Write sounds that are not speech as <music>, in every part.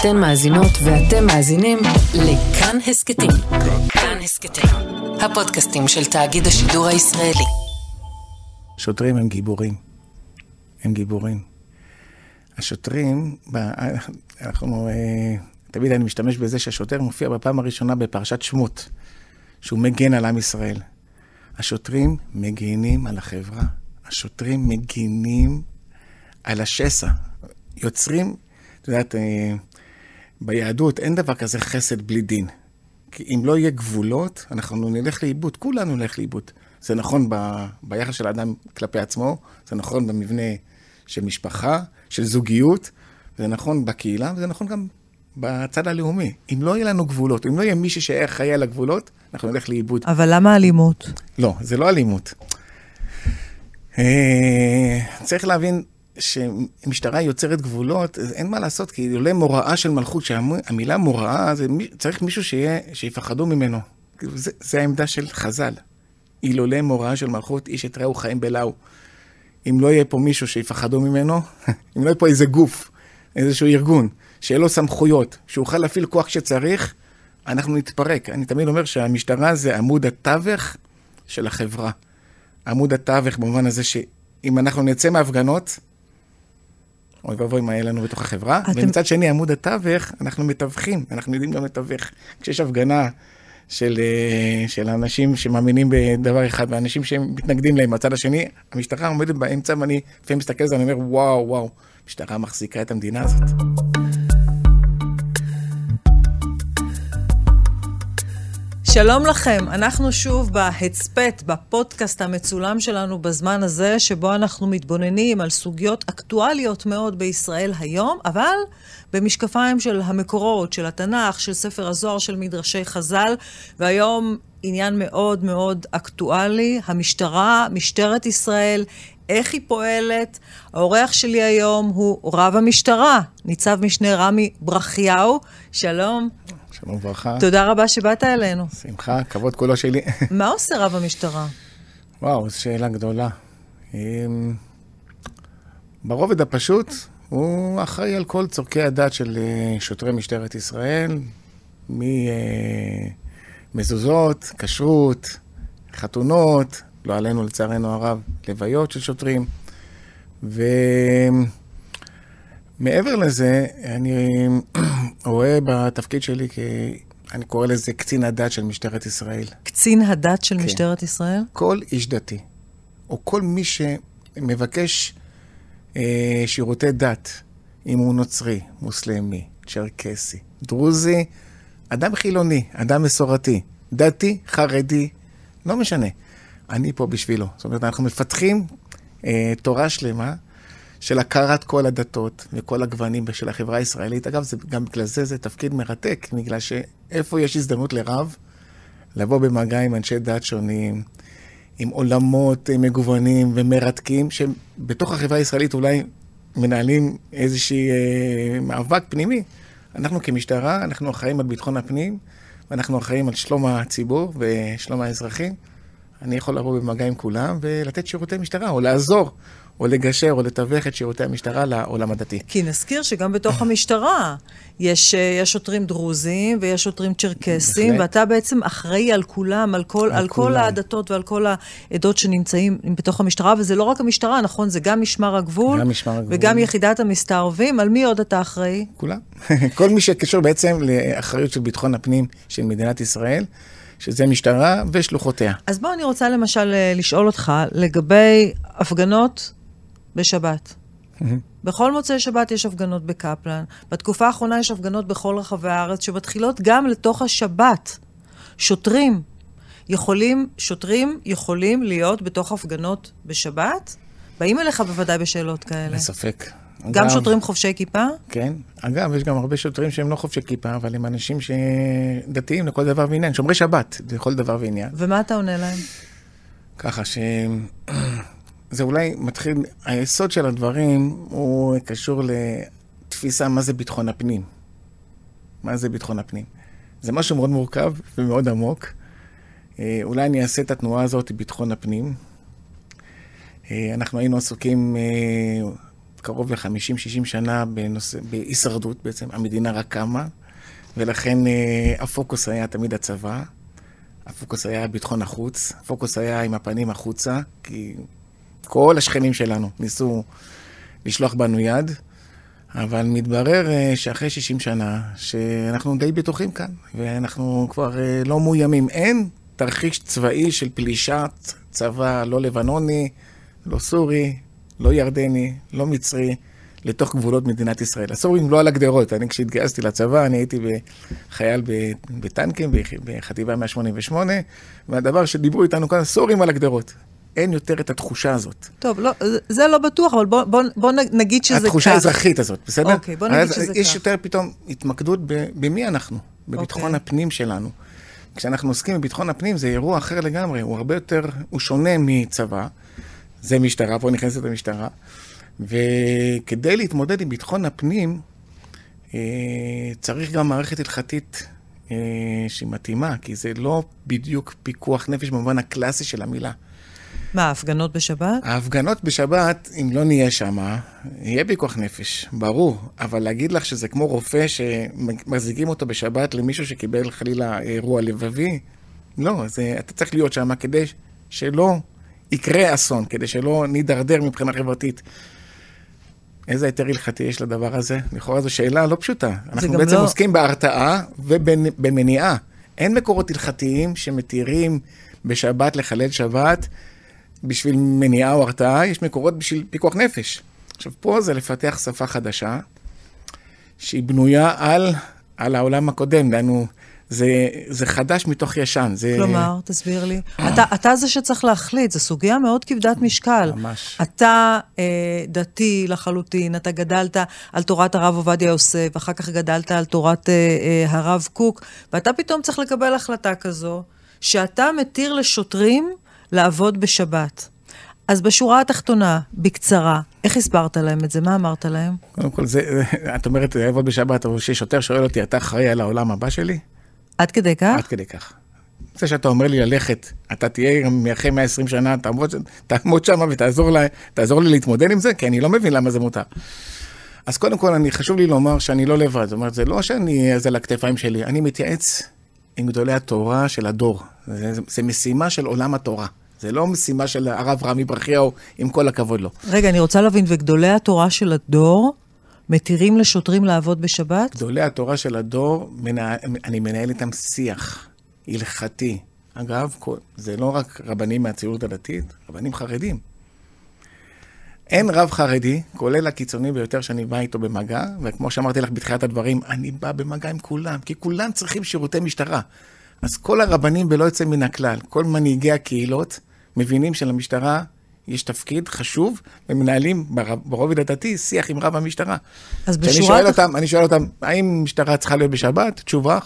אתן מאזינות ואתם מאזינים לכאן הסכתים. כאן הסכתים, הפודקאסטים של תאגיד השידור הישראלי. שוטרים הם גיבורים. הם גיבורים. השוטרים, אנחנו, אה, תמיד אני משתמש בזה שהשוטר מופיע בפעם הראשונה בפרשת שמות, שהוא מגן על עם ישראל. השוטרים מגינים על החברה. השוטרים מגינים על השסע. יוצרים, את יודעת, אה, ביהדות אין דבר כזה חסד בלי דין. כי אם לא יהיה גבולות, אנחנו נלך לאיבוד, כולנו נלך לאיבוד. זה נכון ב, ביחס של האדם כלפי עצמו, זה נכון במבנה של משפחה, של זוגיות, זה נכון בקהילה, וזה נכון גם בצד הלאומי. אם לא יהיה לנו גבולות, אם לא יהיה מישהו שיהיה אחראי על הגבולות, אנחנו נלך לאיבוד. אבל למה אלימות? לא, זה לא אלימות. אה, צריך להבין שמשטרה יוצרת גבולות, אין מה לעשות, כי עולה מוראה של מלכות, שהמילה מוראה, זה, צריך מישהו שיהיה, שיפחדו ממנו. זה, זה העמדה של חז"ל. אילולא מוראה של מלכות, איש את רעהו חיים בלאו. אם לא יהיה פה מישהו שיפחדו ממנו, <laughs> אם לא יהיה פה איזה גוף, איזשהו ארגון, שיהיה לו סמכויות, שאוכל להפעיל כוח שצריך, אנחנו נתפרק. אני תמיד אומר שהמשטרה זה עמוד התווך של החברה. עמוד התווך במובן הזה שאם אנחנו נצא מהפגנות, אוי ואבוי מה יהיה לנו בתוך החברה, אתם... ומצד שני עמוד התווך, אנחנו מתווכים, אנחנו יודעים גם לתווך. כשיש הפגנה של, אה, של אנשים שמאמינים בדבר אחד, ואנשים שמתנגדים להם מהצד השני, המשטרה עומדת באמצע, ואני לפעמים מסתכל על זה, ואני אומר, וואו, וואו, המשטרה מחזיקה את המדינה הזאת. שלום לכם, אנחנו שוב בהצפת, בפודקאסט המצולם שלנו בזמן הזה, שבו אנחנו מתבוננים על סוגיות אקטואליות מאוד בישראל היום, אבל במשקפיים של המקורות, של התנ"ך, של ספר הזוהר, של מדרשי חז"ל, והיום עניין מאוד מאוד אקטואלי, המשטרה, משטרת ישראל, איך היא פועלת. האורח שלי היום הוא רב המשטרה, ניצב משנה רמי ברכיהו. שלום. שלום וברכה. תודה רבה שבאת אלינו. שמחה, כבוד כולו שלי. מה עושה רב המשטרה? וואו, זו שאלה גדולה. אמ, ברובד הפשוט, הוא אחראי על כל צורכי הדת של אה, שוטרי משטרת ישראל, ממזוזות, אה, כשרות, חתונות, לא עלינו לצערנו הרב, לוויות של שוטרים. ומעבר לזה, אני <clears throat> רואה בתפקיד שלי כ... אני קורא לזה קצין הדת של משטרת ישראל. קצין הדת של כן. משטרת ישראל? כל איש דתי, או כל מי שמבקש אה, שירותי דת, אם הוא נוצרי, מוסלמי, צ'רקסי, דרוזי, אדם חילוני, אדם מסורתי, דתי, חרדי, לא משנה. אני פה בשבילו. זאת אומרת, אנחנו מפתחים אה, תורה שלמה של הכרת כל הדתות וכל הגוונים של החברה הישראלית. אגב, זה, גם בגלל זה זה תפקיד מרתק, בגלל שאיפה יש הזדמנות לרב, לבוא במגע עם אנשי דת שונים, עם עולמות מגוונים ומרתקים, שבתוך החברה הישראלית אולי מנהלים איזשהי אה, מאבק פנימי. אנחנו כמשטרה, אנחנו אחראים על ביטחון הפנים, ואנחנו אחראים על שלום הציבור ושלום האזרחים. אני יכול לבוא במגע עם כולם ולתת שירותי משטרה, או לעזור, או לגשר, או לתווך את שירותי המשטרה לעולם הדתי. כי נזכיר שגם בתוך המשטרה יש, אה, יש שוטרים דרוזים ויש שוטרים צ'רקסים, ואתה בעצם אחראי על כולם, על כל, על, על כל הדתות ועל כל העדות שנמצאים בתוך המשטרה, וזה לא רק המשטרה, נכון? זה גם משמר הגבול, גם משמר הגבול. וגם יחידת המסתערבים. על מי עוד אתה אחראי? כולם. <laughs> כל מי שקשור בעצם לאחריות של ביטחון הפנים של מדינת ישראל. שזה משטרה ושלוחותיה. אז בוא, אני רוצה למשל אה, לשאול אותך לגבי הפגנות בשבת. בכל מוצאי שבת יש הפגנות בקפלן. בתקופה האחרונה יש הפגנות בכל רחבי הארץ שמתחילות גם לתוך השבת. שוטרים יכולים, שוטרים יכולים להיות בתוך הפגנות בשבת? באים אליך בוודאי בשאלות כאלה. אין ספק. גם אגב, שוטרים חובשי כיפה? כן. אגב, יש גם הרבה שוטרים שהם לא חובשי כיפה, אבל הם אנשים שדתיים לכל דבר ועניין, שומרי שבת לכל דבר ועניין. ומה אתה עונה להם? ככה ש... זה אולי מתחיל, היסוד של הדברים הוא קשור לתפיסה מה זה ביטחון הפנים. מה זה ביטחון הפנים? זה משהו מאוד מורכב ומאוד עמוק. אה, אולי אני אעשה את התנועה הזאת, ביטחון הפנים. אה, אנחנו היינו עסוקים אה, קרוב ל-50-60 שנה בנושא, בהישרדות בעצם, המדינה רק קמה, ולכן הפוקוס היה תמיד הצבא, הפוקוס היה ביטחון החוץ, הפוקוס היה עם הפנים החוצה, כי כל השכנים שלנו ניסו לשלוח בנו יד, אבל מתברר אה, שאחרי 60 שנה, שאנחנו די בטוחים כאן, ואנחנו כבר אה, לא מאוימים. אין תרחיש צבאי של פלישת צבא לא לבנוני, לא סורי, לא ירדני, לא מצרי, לתוך גבולות מדינת ישראל. הסורים לא על הגדרות. אני כשהתגייסתי לצבא, אני הייתי חייל בטנקים, בחטיבה 188, והדבר שדיברו איתנו כאן, סורים על הגדרות. אין יותר את התחושה הזאת. טוב, לא, זה לא בטוח, אבל בוא, בוא, בוא נגיד שזה כך. התחושה האזרחית הזאת, בסדר? אוקיי, בוא נגיד שזה כך. יש יותר פתאום התמקדות במי אנחנו, בביטחון אוקיי. הפנים שלנו. כשאנחנו עוסקים בביטחון הפנים, זה אירוע אחר לגמרי, הוא הרבה יותר, הוא שונה מצבא. זה משטרה, פה נכנסת המשטרה. וכדי להתמודד עם ביטחון הפנים, אה, צריך גם מערכת הלכתית אה, שהיא מתאימה, כי זה לא בדיוק פיקוח נפש במובן הקלאסי של המילה. מה, ההפגנות בשבת? ההפגנות בשבת, אם לא נהיה שם, יהיה פיקוח נפש, ברור. אבל להגיד לך שזה כמו רופא שמחזיקים אותו בשבת למישהו שקיבל חלילה אירוע לבבי, לא, זה, אתה צריך להיות שם כדי שלא יקרה אסון, כדי שלא נידרדר מבחינה חברתית. איזה היתר הלכתי יש לדבר הזה? לכאורה זו שאלה לא פשוטה. אנחנו בעצם לא... עוסקים בהרתעה ובמניעה. אין מקורות הלכתיים שמתירים בשבת לחלל שבת בשביל מניעה או הרתעה, יש מקורות בשביל פיקוח נפש. עכשיו, פה זה לפתח שפה חדשה, שהיא בנויה על, על העולם הקודם, דהיינו, זה, זה חדש מתוך ישן. זה... כלומר, תסביר לי. אתה, אתה זה שצריך להחליט, זו סוגיה מאוד כבדת משקל. ממש. אתה אה, דתי לחלוטין, אתה גדלת על תורת הרב עובדיה יוסף, אחר כך גדלת על תורת אה, אה, הרב קוק, ואתה פתאום צריך לקבל החלטה כזו, שאתה מתיר לשוטרים לעבוד בשבת. אז בשורה התחתונה, בקצרה, איך הסברת להם את זה? מה אמרת להם? קודם כל, זה, את אומרת לעבוד בשבת, אבל כששוטר שואל אותי, אתה אחראי על העולם הבא שלי? עד כדי כך? עד כדי כך. זה שאתה אומר לי ללכת, אתה תהיה אחרי 120 שנה, תעמוד, תעמוד שם ותעזור לי, לי להתמודד עם זה, כי אני לא מבין למה זה מותר. אז קודם כל, אני, חשוב לי לומר שאני לא לבד. זאת אומרת, זה לא שאני, זה לכתפיים שלי, אני מתייעץ עם גדולי התורה של הדור. זה, זה, זה משימה של עולם התורה. זה לא משימה של הרב רמי ברכיהו, עם כל הכבוד לו. רגע, אני רוצה להבין, וגדולי התורה של הדור מתירים לשוטרים לעבוד בשבת? גדולי התורה של הדור, מנה... אני מנהל איתם שיח הלכתי. אגב, זה לא רק רבנים מהציונות הדתית, רבנים חרדים. אין רב חרדי, כולל הקיצוני ביותר שאני בא איתו במגע, וכמו שאמרתי לך בתחילת הדברים, אני בא במגע עם כולם, כי כולם צריכים שירותי משטרה. אז כל הרבנים בלא יוצא מן הכלל, כל מנהיגי הקהילות, מבינים שלמשטרה יש תפקיד חשוב, ומנהלים ברובד הדתי שיח עם רב המשטרה. אז בשורת... שואל אותם, אני שואל אותם, האם משטרה צריכה להיות בשבת? תשובה,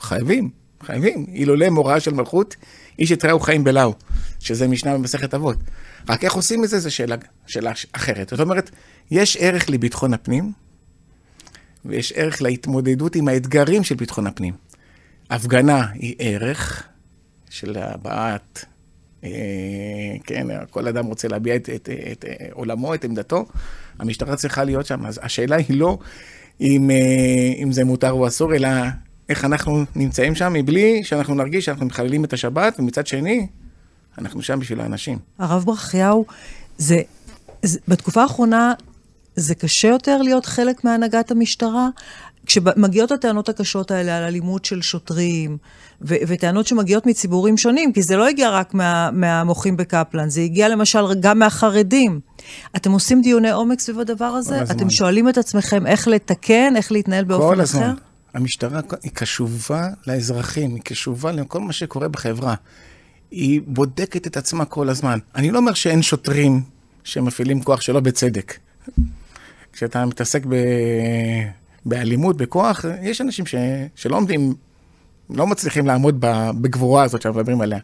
חייבים, חייבים. אילולא מוראה של מלכות, איש את רעהו חיים בלאו, שזה משנה במסכת אבות. רק איך עושים את זה, זו שאלה, שאלה אחרת. זאת אומרת, יש ערך לביטחון הפנים, ויש ערך להתמודדות עם האתגרים של ביטחון הפנים. הפגנה היא ערך של הבעת אה, כן, כל אדם רוצה להביע את, את, את, את עולמו, את עמדתו, המשטרה צריכה להיות שם. אז השאלה היא לא אם, אה, אם זה מותר או אסור, אלא איך אנחנו נמצאים שם מבלי שאנחנו נרגיש שאנחנו מחללים את השבת, ומצד שני, אנחנו שם בשביל האנשים. הרב ברכיהו, זה, זה, בתקופה האחרונה זה קשה יותר להיות חלק מהנהגת המשטרה? כשמגיעות הטענות הקשות האלה על אלימות של שוטרים, ו- וטענות שמגיעות מציבורים שונים, כי זה לא הגיע רק מה- מהמוחים בקפלן, זה הגיע למשל גם מהחרדים. אתם עושים דיוני עומק סביב הדבר הזה? אתם שואלים את עצמכם איך לתקן, איך להתנהל באופן כל הזמן. אחר? המשטרה היא קשובה לאזרחים, היא קשובה לכל מה שקורה בחברה. היא בודקת את עצמה כל הזמן. אני לא אומר שאין שוטרים שמפעילים כוח שלא בצדק. כשאתה מתעסק ב... באלימות, בכוח, יש אנשים ש... שלא עומדים, לא מצליחים לעמוד בגבורה הזאת שאנחנו מדברים עליה.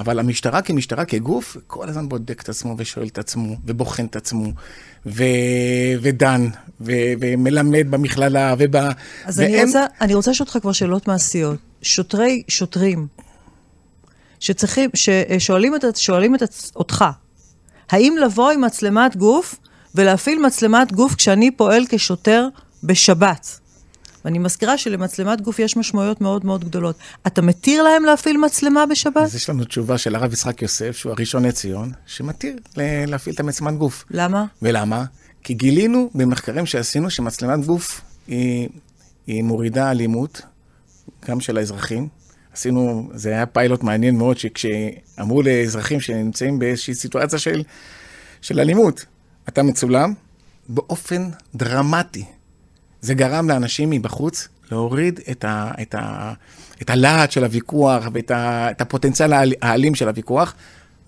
אבל המשטרה כמשטרה, כגוף, כל הזמן בודק את עצמו ושואל את עצמו, ובוחן את עצמו, ו... ודן, ו... ומלמד במכללה, וב... אז ואין... אני רוצה, אני רוצה לשאול אותך כבר שאלות מעשיות. שוטרי, שוטרים, שצריכים, ששואלים את, שואלים את אותך, האם לבוא עם מצלמת גוף ולהפעיל מצלמת גוף כשאני פועל כשוטר בשבת. ואני מזכירה שלמצלמת גוף יש משמעויות מאוד מאוד גדולות. אתה מתיר להם להפעיל מצלמה בשבת? אז יש לנו תשובה של הרב יצחק יוסף, שהוא הראשון לציון, שמתיר להפעיל את המצלמת גוף. למה? ולמה? כי גילינו במחקרים שעשינו שמצלמת גוף היא, היא מורידה אלימות, גם של האזרחים. עשינו, זה היה פיילוט מעניין מאוד, שכשאמרו לאזרחים שנמצאים באיזושהי סיטואציה של, של אלימות, אתה מצולם באופן דרמטי. זה גרם לאנשים מבחוץ להוריד את, ה, את, ה, את הלהט של הוויכוח ואת ה, את הפוטנציאל האל- האלים של הוויכוח,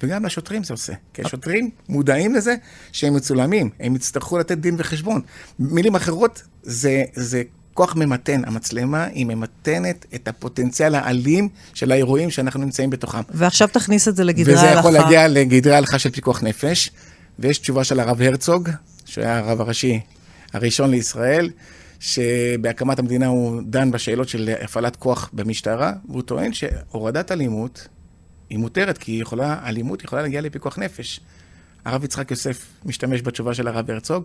וגם לשוטרים זה עושה. כי השוטרים מודעים לזה שהם מצולמים, הם יצטרכו לתת דין וחשבון. במילים אחרות, זה, זה כוח ממתן. המצלמה היא ממתנת את הפוטנציאל האלים של האירועים שאנחנו נמצאים בתוכם. ועכשיו תכניס את זה לגדרי וזה ההלכה. יכול להגיע לגדרי ההלכה של פיקוח נפש, ויש תשובה של הרב הרצוג, שהיה הרב הראשי הראשון לישראל, שבהקמת המדינה הוא דן בשאלות של הפעלת כוח במשטרה, והוא טוען שהורדת אלימות היא מותרת, כי יכולה, אלימות יכולה להגיע לפיקוח נפש. הרב יצחק יוסף משתמש בתשובה של הרב הרצוג,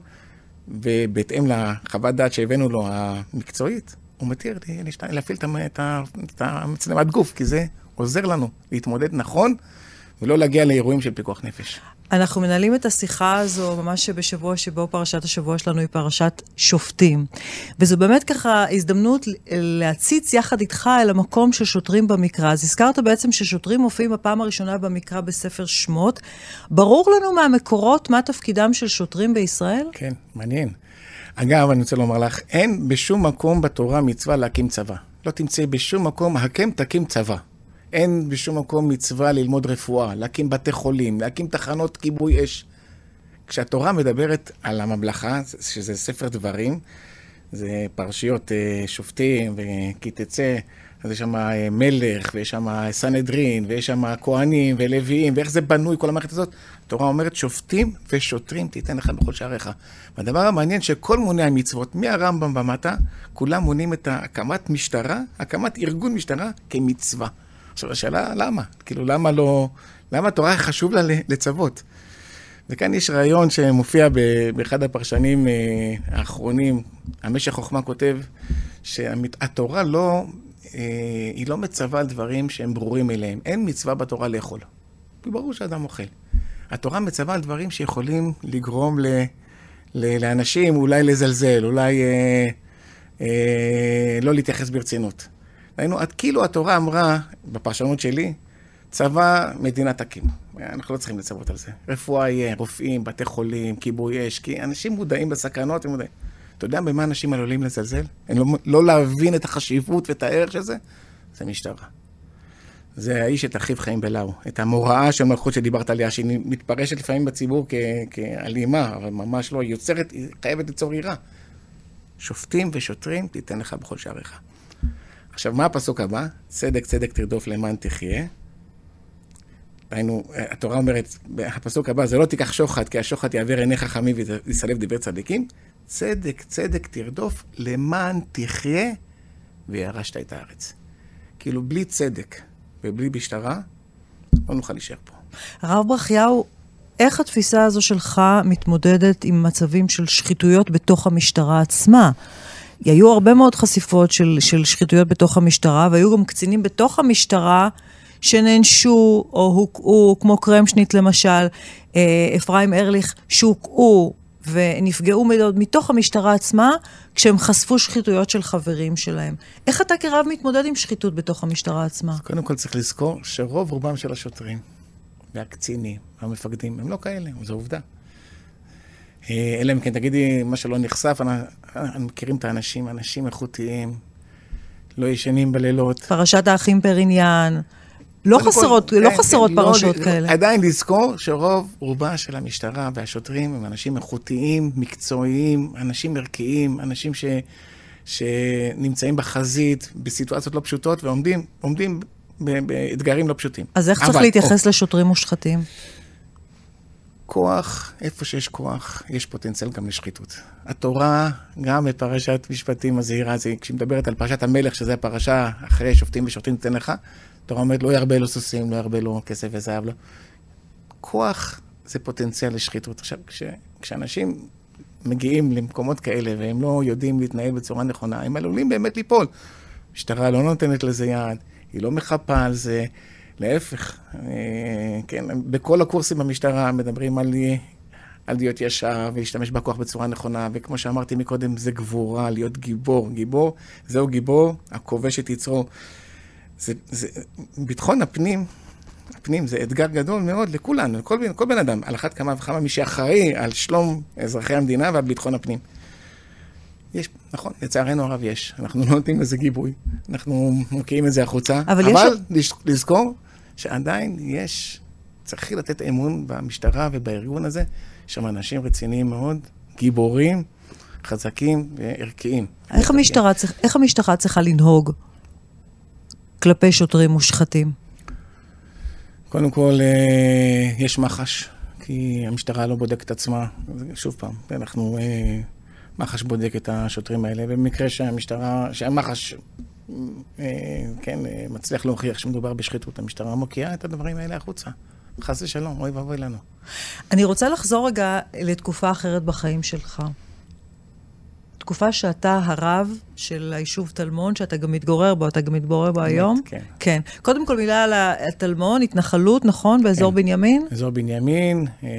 ובהתאם לחוות דעת שהבאנו לו, המקצועית, הוא מתיר להפעיל את המצלמת גוף, כי זה עוזר לנו להתמודד נכון, ולא להגיע לאירועים של פיקוח נפש. אנחנו מנהלים את השיחה הזו ממש בשבוע שבו פרשת השבוע שלנו היא פרשת שופטים. וזו באמת ככה הזדמנות להציץ יחד איתך אל המקום של שוטרים במקרא. אז הזכרת בעצם ששוטרים מופיעים בפעם הראשונה במקרא בספר שמות. ברור לנו מהמקורות מה תפקידם של שוטרים בישראל? כן, מעניין. אגב, אני רוצה לומר לך, אין בשום מקום בתורה מצווה להקים צבא. לא תמצאי בשום מקום, הקם תקים צבא. אין בשום מקום מצווה ללמוד רפואה, להקים בתי חולים, להקים תחנות כיבוי אש. כשהתורה מדברת על הממלכה, שזה ספר דברים, זה פרשיות אה, שופטים וכי תצא, אז יש שם אה, מלך, ויש שם סנהדרין, ויש שם כהנים ולוויים, ואיך זה בנוי, כל המערכת הזאת. התורה אומרת, שופטים ושוטרים תיתן לך בכל שעריך. והדבר המעניין, שכל מוני המצוות, מהרמב"ם ומטה, כולם מונים את הקמת משטרה, הקמת ארגון משטרה, כמצווה. עכשיו, השאלה, למה? כאילו, למה לא... למה התורה חשוב לה לצוות? וכאן יש רעיון שמופיע באחד הפרשנים אה, האחרונים, המשך חוכמה כותב, שהתורה לא, אה, היא לא מצווה על דברים שהם ברורים אליהם. אין מצווה בתורה לאכול. ברור שאדם אוכל. התורה מצווה על דברים שיכולים לגרום ל, ל, לאנשים אולי לזלזל, אולי אה, אה, לא להתייחס ברצינות. ראינו, עד כאילו התורה אמרה, בפרשנות שלי, צבא מדינה תקים. אנחנו לא צריכים לצוות על זה. רפואה יהיה, רופאים, בתי חולים, כיבוי אש, כי אנשים מודעים לסכנות, הם מודעים. אתה יודע במה אנשים עלולים לזלזל? לא, לא להבין את החשיבות ואת הערך של זה? זה משטרה. זה האיש את אחיו חיים בלאו. את המוראה של מלכות שדיברת עליה, שהיא מתפרשת לפעמים בציבור כ- כאלימה, אבל ממש לא, היא יוצרת, היא חייבת ליצור יראה. שופטים ושוטרים תיתן לך בכל שעריך. עכשיו, מה הפסוק הבא? צדק צדק תרדוף למען תחיה. היינו, התורה אומרת, הפסוק הבא, זה לא תיקח שוחד, כי השוחד יעבר עיני חכמים ויסלב דברי צדיקים. צדק צדק תרדוף למען תחיה וירשת את הארץ. כאילו, בלי צדק ובלי משטרה, לא נוכל להישאר פה. הרב ברכיהו, איך התפיסה הזו שלך מתמודדת עם מצבים של שחיתויות בתוך המשטרה עצמה? היו הרבה מאוד חשיפות של, של שחיתויות בתוך המשטרה, והיו גם קצינים בתוך המשטרה שנענשו או הוקעו, כמו קרמשניט למשל, אה, אפרים ארליך, שהוקעו ונפגעו מאוד מתוך המשטרה עצמה, כשהם חשפו שחיתויות של חברים שלהם. איך אתה כרב מתמודד עם שחיתות בתוך המשטרה עצמה? קודם כל צריך לזכור שרוב רובם של השוטרים והקצינים והמפקדים הם לא כאלה, זו עובדה. אה, אלא אם כן תגידי מה שלא נחשף, אנחנו מכירים את האנשים, אנשים איכותיים, לא ישנים בלילות. פרשת האחים פריניאן. לא חסרות, כל, לא כן, חסרות כן, פרשות לא, כאלה. עדיין לזכור שרוב רובה של המשטרה והשוטרים הם אנשים איכותיים, מקצועיים, אנשים ערכיים, אנשים ש, שנמצאים בחזית בסיטואציות לא פשוטות ועומדים עומדים באתגרים לא פשוטים. אז איך צריך אבל, להתייחס או, לשוטרים מושחתים? כוח, איפה שיש כוח, יש פוטנציאל גם לשחיתות. התורה, גם בפרשת משפטים מזהירה, זה, כשהיא מדברת על פרשת המלך, שזו הפרשה אחרי שופטים ושופטים תיתן לך, התורה אומרת, לא ירבה לו סוסים, לא ירבה לו כסף וזהב, לא. כוח זה פוטנציאל לשחיתות. עכשיו, כש, כשאנשים מגיעים למקומות כאלה והם לא יודעים להתנהל בצורה נכונה, הם עלולים באמת ליפול. המשטרה לא נותנת לזה יד, היא לא מחפה על זה, להפך, כן, בכל הקורסים במשטרה מדברים על, על להיות ישר ולהשתמש בכוח בצורה נכונה, וכמו שאמרתי מקודם, זה גבורה, להיות גיבור. גיבור, זהו גיבור, הכובש את יצרו. זה, זה, ביטחון הפנים, הפנים זה אתגר גדול מאוד לכולנו, לכל כל בן אדם, על אחת כמה וכמה מי שאחראי על שלום אזרחי המדינה ועל ביטחון הפנים. יש, נכון, לצערנו הרב יש. אנחנו לא נותנים לזה גיבוי, אנחנו מוקיעים את זה החוצה, אבל, אבל יש... לזכור שעדיין יש, צריך לתת אמון במשטרה ובארגון הזה, יש שם אנשים רציניים מאוד, גיבורים, חזקים וערכיים. איך המשטרה, צריך, איך המשטרה צריכה לנהוג כלפי שוטרים מושחתים? קודם כל, אה, יש מח"ש, כי המשטרה לא בודקת את עצמה. שוב פעם, אנחנו... אה, מח"ש בודק את השוטרים האלה, במקרה שהמשטרה, שהמח"ש, כן, מצליח להוכיח שמדובר בשחיתות, המשטרה מוקיעה את הדברים האלה החוצה. חס ושלום, אוי ואבוי לנו. אני רוצה לחזור רגע לתקופה אחרת בחיים שלך. תקופה שאתה הרב של היישוב טלמון, שאתה גם מתגורר בו, אתה גם מתגורר בו היום? כן. כן. קודם כל מילה על הטלמון, התנחלות, נכון? באזור כן. בנימין? אזור בנימין, אה,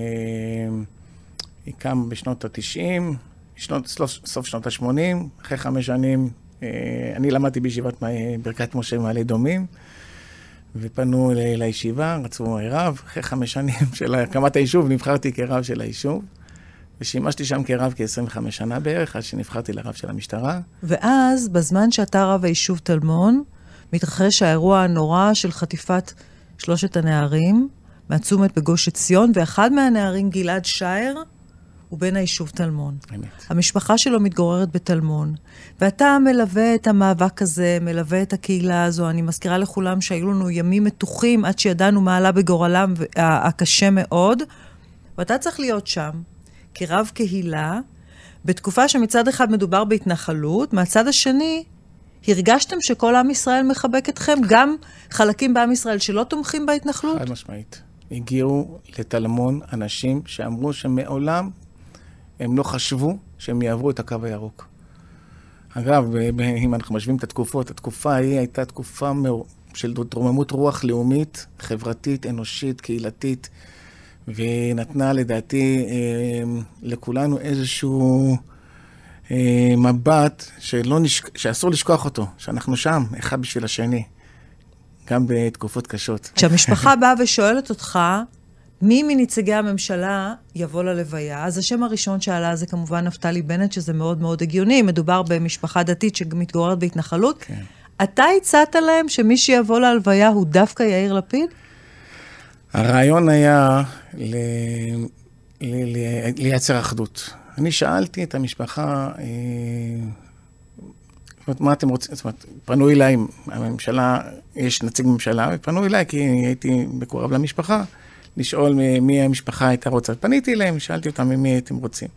הקם בשנות ה-90, שנות, סוף, סוף שנות ה-80, אחרי חמש שנים, אה, אני למדתי בישיבת ברכת משה מעלה דומים, ופנו לישיבה, רצו רב. אחרי חמש שנים של הקמת היישוב, נבחרתי כרב של היישוב. ושימשתי שם כרב כ-25 שנה בערך, עד שנבחרתי לרב של המשטרה. ואז, בזמן שאתה רב היישוב טלמון, מתרחש האירוע הנורא של חטיפת שלושת הנערים מהצומת בגוש עציון, ואחד מהנערים, גלעד שייר, בן היישוב טלמון. אמת. המשפחה שלו מתגוררת בטלמון, ואתה מלווה את המאבק הזה, מלווה את הקהילה הזו. אני מזכירה לכולם שהיו לנו ימים מתוחים עד שידענו מה עלה בגורלם הקשה מאוד, ואתה צריך להיות שם, כרב קהילה, בתקופה שמצד אחד מדובר בהתנחלות, מהצד השני, הרגשתם שכל עם ישראל מחבק אתכם? גם חלקים בעם ישראל שלא תומכים בהתנחלות? חד משמעית. הגיעו לטלמון אנשים שאמרו שמעולם הם לא חשבו שהם יעברו את הקו הירוק. אגב, אם אנחנו משווים את התקופות, התקופה ההיא הייתה תקופה של תרוממות רוח לאומית, חברתית, אנושית, קהילתית, ונתנה לדעתי אה, לכולנו איזשהו אה, מבט שלא נש... שאסור לשכוח אותו, שאנחנו שם, אחד בשביל השני, גם בתקופות קשות. כשהמשפחה באה ושואלת אותך, מי מנציגי הממשלה יבוא ללוויה? אז השם הראשון שעלה זה כמובן נפתלי בנט, שזה מאוד מאוד הגיוני. מדובר במשפחה דתית שמתגוררת בהתנחלות. כן. אתה הצעת להם שמי שיבוא להלוויה הוא דווקא יאיר לפיד? הרעיון היה ל... ל... ל... לייצר אחדות. אני שאלתי את המשפחה, אה, זאת אומרת, מה אתם רוצים? זאת אומרת, פנו אליי, הממשלה, יש נציג ממשלה, ופנו אליי כי הייתי מקורב למשפחה. לשאול מי המשפחה הייתה רוצה. פניתי אליהם, שאלתי אותם ממי הייתם רוצים.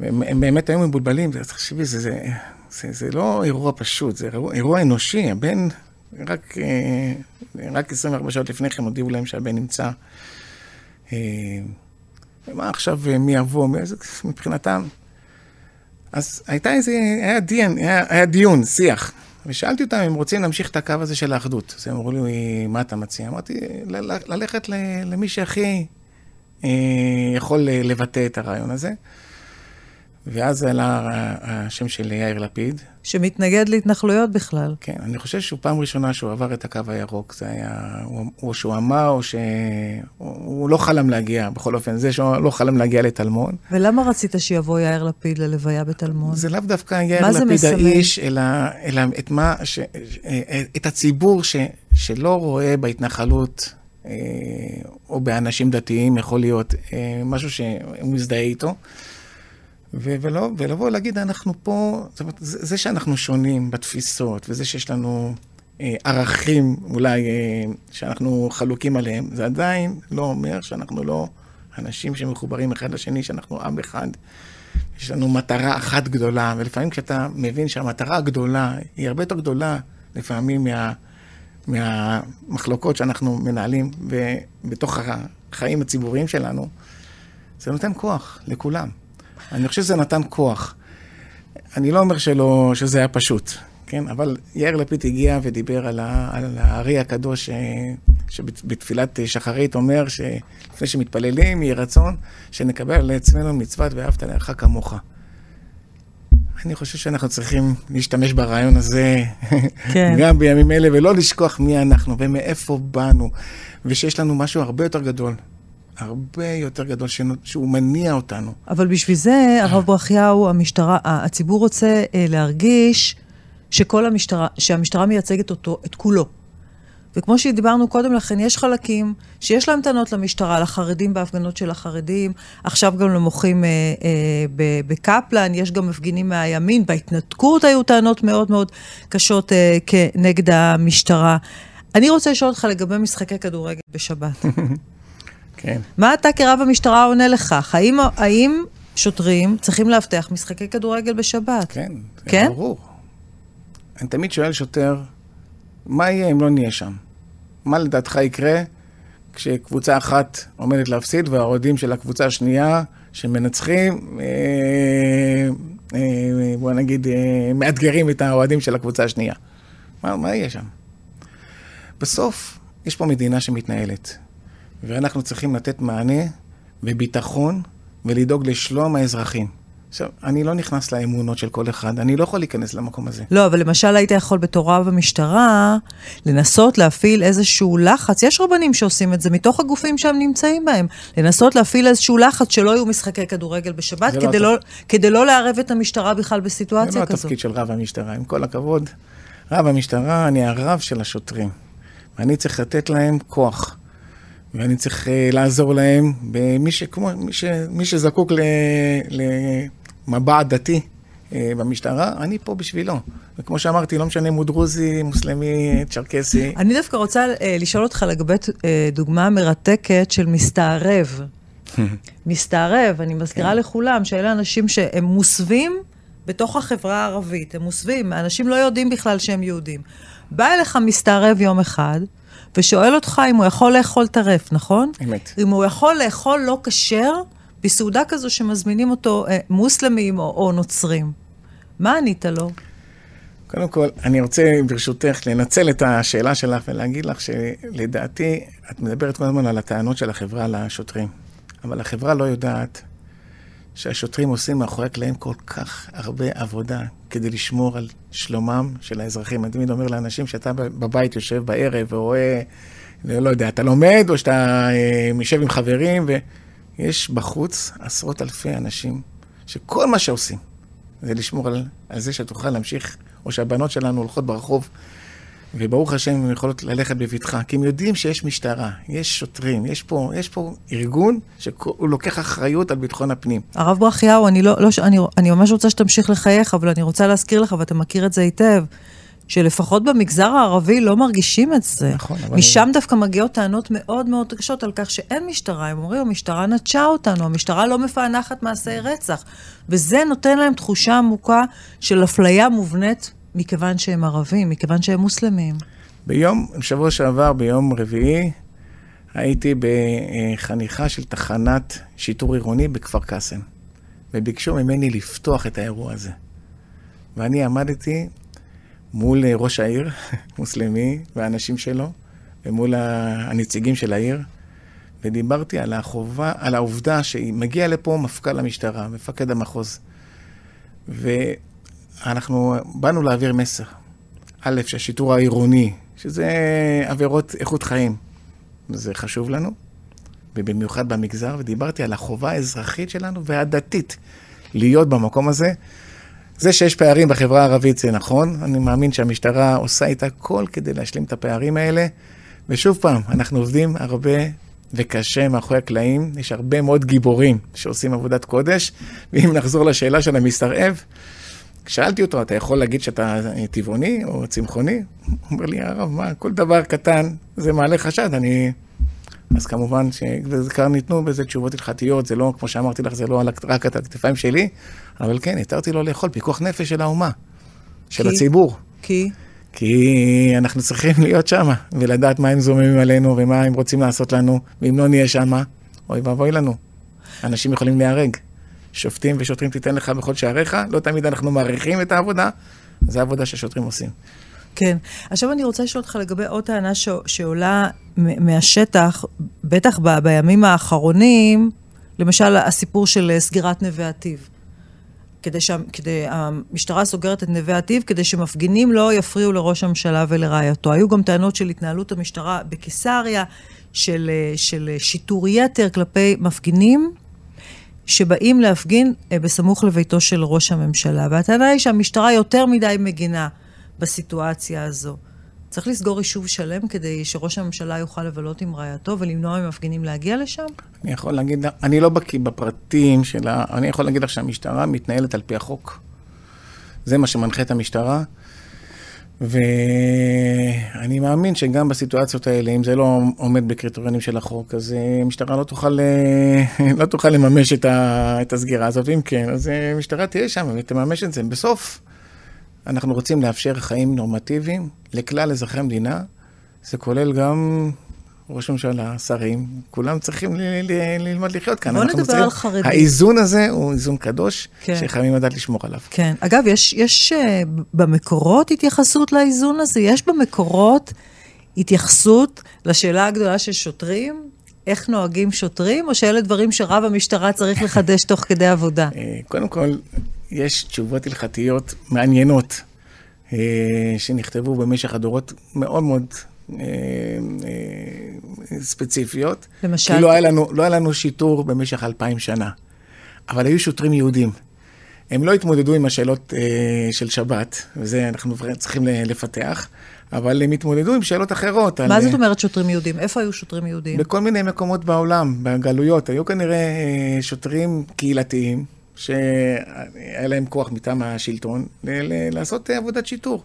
והם באמת היו מבולבלים, תחשבי, זה, זה, זה, זה לא אירוע פשוט, זה אירוע, אירוע אנושי. הבן, רק, אה, רק 24 שעות לפני כן הודיעו להם שהבן נמצא. אה, ומה עכשיו, אה, מי יבוא, מבחינתם. אז הייתה איזה, היה, דיון, היה, היה דיון, שיח. ושאלתי אותם אם רוצים להמשיך את הקו הזה של האחדות. אז הם אמרו לי, מה אתה מציע? אמרתי, ללכת למי שהכי אה, יכול לבטא את הרעיון הזה. ואז עלה השם של יאיר לפיד. שמתנגד להתנחלויות בכלל. כן, אני חושב שהוא פעם ראשונה שהוא עבר את הקו הירוק, זה היה, או שהוא אמר, או שהוא לא חלם להגיע, בכל אופן, זה שהוא לא חלם להגיע לטלמון. ולמה רצית שיבוא יאיר לפיד ללוויה בטלמון? זה לאו דווקא יאיר לפיד האיש, אלא, אלא את מה, ש, את הציבור ש, שלא רואה בהתנחלות, אה, או באנשים דתיים, יכול להיות אה, משהו שהוא מזדהה איתו. ולא, ולבוא ולהגיד, אנחנו פה, זאת אומרת, זה, זה שאנחנו שונים בתפיסות, וזה שיש לנו אה, ערכים אולי אה, שאנחנו חלוקים עליהם, זה עדיין לא אומר שאנחנו לא אנשים שמחוברים אחד לשני, שאנחנו עם אחד. יש לנו מטרה אחת גדולה, ולפעמים כשאתה מבין שהמטרה הגדולה היא הרבה יותר גדולה לפעמים מה, מהמחלוקות שאנחנו מנהלים בתוך החיים הציבוריים שלנו, זה נותן כוח לכולם. אני חושב שזה נתן כוח. אני לא אומר שלא, שזה היה פשוט, כן? אבל יאיר לפיד הגיע ודיבר על, ה, על הארי הקדוש, שבתפילת שחרית אומר שלפני שמתפללים, יהי רצון שנקבל על עצמנו מצוות ואהבת לרעך כמוך. אני חושב שאנחנו צריכים להשתמש ברעיון הזה כן. <laughs> גם בימים אלה, ולא לשכוח מי אנחנו ומאיפה באנו, ושיש לנו משהו הרבה יותר גדול. הרבה יותר גדול, שהוא מניע אותנו. אבל בשביל זה, הרב ברכיהו, המשטרה, הציבור רוצה אה, להרגיש שכל המשטרה, שהמשטרה מייצגת אותו, את כולו. וכמו שדיברנו קודם לכן, יש חלקים שיש להם טענות למשטרה, לחרדים בהפגנות של החרדים, עכשיו גם למוחים אה, אה, בקפלן, יש גם מפגינים מהימין, בהתנתקות היו טענות מאוד מאוד קשות אה, כנגד המשטרה. אני רוצה לשאול אותך לגבי משחקי כדורגל בשבת. <laughs> כן. מה אתה כרב המשטרה עונה לכך? האם, האם שוטרים צריכים לאבטח משחקי כדורגל בשבת? כן, זה כן? ברור. אני תמיד שואל שוטר, מה יהיה אם לא נהיה שם? מה לדעתך יקרה כשקבוצה אחת עומדת להפסיד והאוהדים של הקבוצה השנייה שמנצחים, אה, אה, בוא נגיד, אה, מאתגרים את האוהדים של הקבוצה השנייה? מה, מה יהיה שם? בסוף, יש פה מדינה שמתנהלת, ואנחנו צריכים לתת מענה וביטחון ולדאוג לשלום האזרחים. עכשיו, אני לא נכנס לאמונות של כל אחד, אני לא יכול להיכנס למקום הזה. לא, אבל למשל היית יכול בתור רב המשטרה לנסות להפעיל איזשהו לחץ, יש רבנים שעושים את זה מתוך הגופים שהם נמצאים בהם, לנסות להפעיל איזשהו לחץ שלא יהיו משחקי כדורגל בשבת, לא כדי, לא, לא, כדי לא לערב את המשטרה בכלל בסיטואציה כזאת. זה לא התפקיד של רב המשטרה, עם כל הכבוד. רב המשטרה, אני הרב של השוטרים, ואני צריך לתת להם כוח. ואני צריך uh, לעזור להם במי ש, כמו, מי, ש, מי שזקוק ל, ל, מבע דתי אה, במשטרה, אני פה בשבילו. וכמו שאמרתי, לא משנה אם הוא דרוזי, מוסלמי, צ'רקסי. אני דווקא רוצה אה, לשאול אותך לגבי אה, דוגמה מרתקת של מסתערב. <laughs> מסתערב, אני מזכירה כן. לכולם שאלה אנשים שהם מוסווים בתוך החברה הערבית, הם מוסווים, אנשים לא יודעים בכלל שהם יהודים. בא אליך מסתערב יום אחד, ושואל אותך אם הוא יכול לאכול טרף, נכון? אמת. אם הוא יכול לאכול לא כשר, בסעודה כזו שמזמינים אותו אה, מוסלמים או, או נוצרים. מה ענית לו? קודם כל, אני רוצה ברשותך לנצל את השאלה שלך ולהגיד לך שלדעתי, את מדברת כל הזמן על הטענות של החברה לשוטרים, אבל החברה לא יודעת שהשוטרים עושים מאחורי הקלעים כל כך הרבה עבודה כדי לשמור על שלומם של האזרחים. אני תמיד אומר לאנשים שאתה בבית יושב בערב ורואה, לא יודע, אתה לומד או שאתה אה, יושב עם חברים ו... יש בחוץ עשרות אלפי אנשים שכל מה שעושים זה לשמור על, על זה שתוכל להמשיך, או שהבנות שלנו הולכות ברחוב, וברוך השם הן יכולות ללכת בבטחה, כי הם יודעים שיש משטרה, יש שוטרים, יש פה, יש פה ארגון שהוא לוקח אחריות על ביטחון הפנים. הרב ברכיהו, אני, לא, לא, אני, אני ממש רוצה שתמשיך לחייך, אבל אני רוצה להזכיר לך, ואתה מכיר את זה היטב, שלפחות במגזר הערבי לא מרגישים את זה. נכון, אבל... משם דווקא מגיעות טענות מאוד מאוד קשות על כך שאין משטרה. הם אומרים, המשטרה נטשה אותנו, המשטרה לא מפענחת מעשי רצח. וזה נותן להם תחושה עמוקה של אפליה מובנית מכיוון שהם ערבים, מכיוון שהם מוסלמים. ביום, שבוע שעבר, ביום רביעי, הייתי בחניכה של תחנת שיטור עירוני בכפר קאסם, וביקשו ממני לפתוח את האירוע הזה. ואני עמדתי מול אה, ראש העיר, <laughs> מוסלמי, והאנשים שלו, ומול הנציגים של העיר, ודיברתי על החובה, על העובדה שמגיע לפה מפכ"ל המשטרה, מפקד המחוז, ואנחנו באנו להעביר מסר. א', שהשיטור העירוני, שזה עבירות איכות חיים, זה חשוב לנו, ובמיוחד במגזר, ודיברתי על החובה האזרחית שלנו והדתית להיות במקום הזה. זה שיש פערים בחברה הערבית זה נכון, אני מאמין שהמשטרה עושה את הכל כדי להשלים את הפערים האלה. ושוב פעם, אנחנו עובדים הרבה וקשה מאחורי הקלעים, יש הרבה מאוד גיבורים שעושים עבודת קודש, ואם נחזור לשאלה של המסתרעב, שאלתי אותו, אתה יכול להגיד שאתה טבעוני או צמחוני? הוא אומר לי, הרב, מה, כל דבר קטן זה מעלה חשד, אני... אז כמובן שכבר ניתנו בזה תשובות הלכתיות, זה לא, כמו שאמרתי לך, זה לא רק על הכתפיים שלי, אבל כן, התרתי לו לאכול פיקוח נפש של האומה, של כי? הציבור. כי? כי אנחנו צריכים להיות שם, ולדעת מה הם זוממים עלינו, ומה הם רוצים לעשות לנו, ואם לא נהיה שם, אוי ואבוי לנו. אנשים יכולים להיהרג. שופטים ושוטרים תיתן לך בכל שעריך, לא תמיד אנחנו מעריכים את העבודה, זו העבודה ששוטרים עושים. כן. עכשיו אני רוצה לשאול אותך לגבי עוד טענה ש... שעולה מהשטח, בטח ב... בימים האחרונים, למשל הסיפור של סגירת נווה עתיב. כדי שהמשטרה סוגרת את נווה עתיב, כדי שמפגינים לא יפריעו לראש הממשלה ולרעייתו. היו גם טענות של התנהלות המשטרה בקיסריה, של, של שיטור יתר כלפי מפגינים. שבאים להפגין אה, בסמוך לביתו של ראש הממשלה. והטענה היא שהמשטרה יותר מדי מגינה בסיטואציה הזו. צריך לסגור יישוב שלם כדי שראש הממשלה יוכל לבלות עם רעייתו ולמנוע ממפגינים להגיע לשם? אני יכול להגיד, אני לא בקיא בפרטים שלה, אני יכול להגיד לך שהמשטרה מתנהלת על פי החוק. זה מה שמנחה את המשטרה. ואני מאמין שגם בסיטואציות האלה, אם זה לא עומד בקריטריונים של החוק, אז אה, המשטרה לא תוכל, אה, <laughs> לא תוכל לממש את, ה, את הסגירה הזאת, ואם כן, אז אה, המשטרה תהיה שם ותממש את זה. בסוף, אנחנו רוצים לאפשר חיים נורמטיביים לכלל אזרחי המדינה, זה כולל גם ראש הממשלה, שרים, כולם צריכים ל- ל- ללמוד לחיות כאן. בוא נדבר צריכים, על חרדים. האיזון הזה הוא איזון קדוש, כן. שחייבים לדעת לשמור עליו. כן. אגב, יש, יש uh, במקורות התייחסות לאיזון הזה? יש במקורות התייחסות לשאלה הגדולה של שוטרים? איך נוהגים שוטרים, או שאלה דברים שרב המשטרה צריך לחדש תוך כדי עבודה? אה, קודם כל, יש תשובות הלכתיות מעניינות אה, שנכתבו במשך הדורות מאוד מאוד אה, אה, ספציפיות. למשל? כי לא היה, לנו, לא היה לנו שיטור במשך אלפיים שנה, אבל היו שוטרים יהודים. הם לא התמודדו עם השאלות אה, של שבת, וזה אנחנו צריכים לפתח, אבל הם התמודדו עם שאלות אחרות. מה על, זאת אומרת שוטרים יהודים? איפה היו שוטרים יהודים? בכל מיני מקומות בעולם, בגלויות. היו כנראה שוטרים קהילתיים, שהיה להם כוח מטעם השלטון, לעשות עבודת שיטור.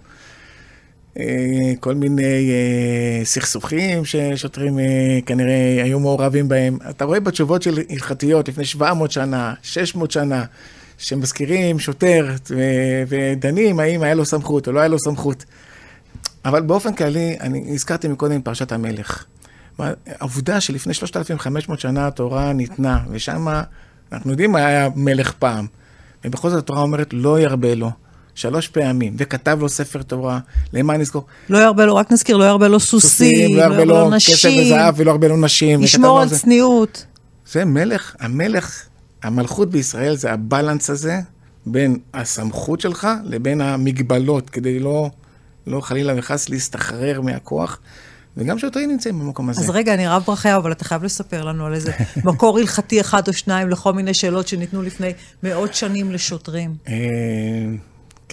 אה, כל מיני אה, סכסוכים ששוטרים אה, כנראה היו מעורבים בהם. אתה רואה בתשובות של הלכתיות לפני 700 שנה, 600 שנה, שמזכירים שוטר ודנים האם היה לו סמכות או לא היה לו סמכות. אבל באופן כללי, אני הזכרתי מקודם פרשת המלך. העובדה שלפני 3,500 שנה התורה ניתנה, ושם אנחנו יודעים מה היה מלך פעם. ובכל זאת התורה אומרת, לא ירבה לו. שלוש פעמים, וכתב לו ספר תורה, למה נזכור? לא ירבה לו, רק נזכיר, לא ירבה לו סוסים, לא ירבה לו. כסף וזהב ולא ירבה לו נשים. ישמור על צניעות. זה מלך, המלך, המלכות בישראל זה הבלנס הזה בין הסמכות שלך לבין המגבלות, כדי לא, לא חלילה וחס להסתחרר מהכוח. וגם שוטרים נמצאים במקום הזה. אז רגע, אני רב ברכיה, אבל אתה חייב לספר לנו על איזה <laughs> מקור הלכתי אחד או שניים לכל מיני שאלות שניתנו לפני מאות שנים לשוטרים.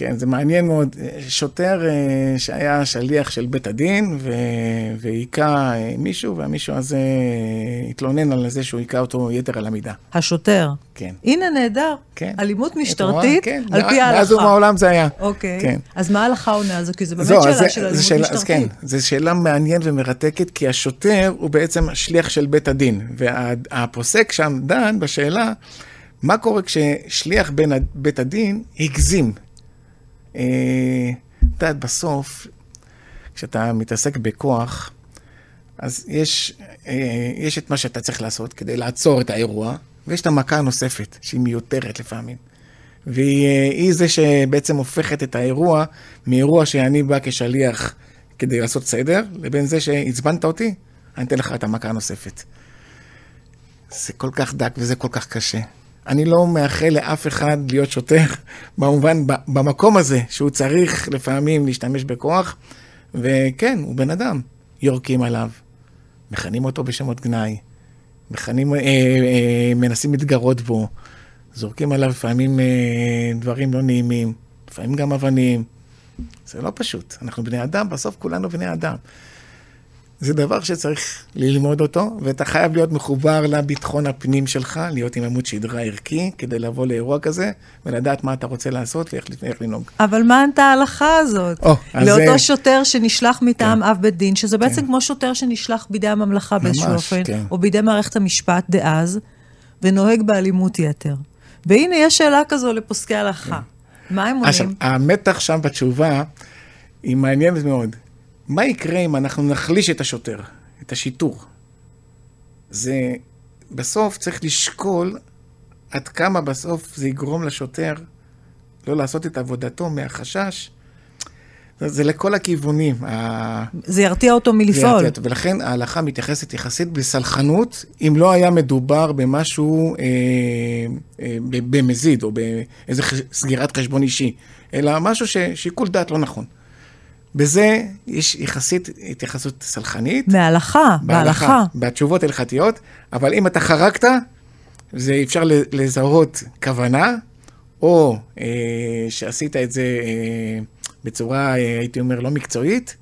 אה, כן, זה מעניין מאוד. שוטר אה, שהיה שליח של בית הדין והיכה אה, מישהו, והמישהו הזה התלונן על זה שהוא היכה אותו יתר על המידה. השוטר? כן. הנה, נהדר. כן. אלימות משטרתית כן. על פי ההלכה. מאז ומעולם זה היה. אוקיי. כן. אז מה ההלכה עונה על זה? כי זה באמת זו, שאלה זה, של אלימות שאלה, משטרתית. אז כן, זו שאלה מעניינת ומרתקת, כי השוטר הוא בעצם שליח של בית הדין, והפוסק שם דן בשאלה... מה קורה כששליח בין בית הדין הגזים אה, את יודעת, בסוף, כשאתה מתעסק בכוח, אז יש, אה, יש את מה שאתה צריך לעשות כדי לעצור את האירוע, ויש את המכה הנוספת, שהיא מיותרת לפעמים. והיא אה, זה שבעצם הופכת את האירוע מאירוע שאני בא כשליח כדי לעשות סדר, לבין זה שעצבנת אותי, אני אתן לך את המכה הנוספת. זה כל כך דק וזה כל כך קשה. אני לא מאחל לאף אחד להיות שוטר, <laughs> במובן, במקום הזה, שהוא צריך לפעמים להשתמש בכוח, וכן, הוא בן אדם. יורקים עליו, מכנים אותו בשמות גנאי, מכנים, אה, אה, מנסים להתגרות בו, זורקים עליו לפעמים אה, דברים לא נעימים, לפעמים גם אבנים. זה לא פשוט, אנחנו בני אדם, בסוף כולנו בני אדם. זה דבר שצריך ללמוד אותו, ואתה חייב להיות מחובר לביטחון הפנים שלך, להיות עם עמוד שדרה ערכי, כדי לבוא לאירוע כזה, ולדעת מה אתה רוצה לעשות ואיך לנהוג. אבל מה ענתה ההלכה הזאת? Oh, לאותו זה... שוטר שנשלח מטעם כן. אב בית דין, שזה בעצם כן. כמו שוטר שנשלח בידי הממלכה באיזשהו אופן, כן. או בידי מערכת המשפט דאז, ונוהג באלימות יתר. והנה, יש שאלה כזו לפוסקי הלכה. כן. מה הם עונים? המתח שם בתשובה, היא מעניינת מאוד. מה יקרה אם אנחנו נחליש את השוטר, את השיטור? זה, בסוף צריך לשקול עד כמה בסוף זה יגרום לשוטר לא לעשות את עבודתו מהחשש. זה, זה לכל הכיוונים. זה ירתיע אותו מלפעול. ירתיע ולכן ההלכה מתייחסת יחסית בסלחנות, אם לא היה מדובר במשהו אה, אה, במזיד או באיזה סגירת חשבון אישי, אלא משהו ששיקול דעת לא נכון. בזה יש יחסית התייחסות סלחנית. בהלכה, בהלכה. בתשובות הלכתיות, אבל אם אתה חרגת, זה אפשר לזהות כוונה, או אה, שעשית את זה אה, בצורה, אה, הייתי אומר, לא מקצועית.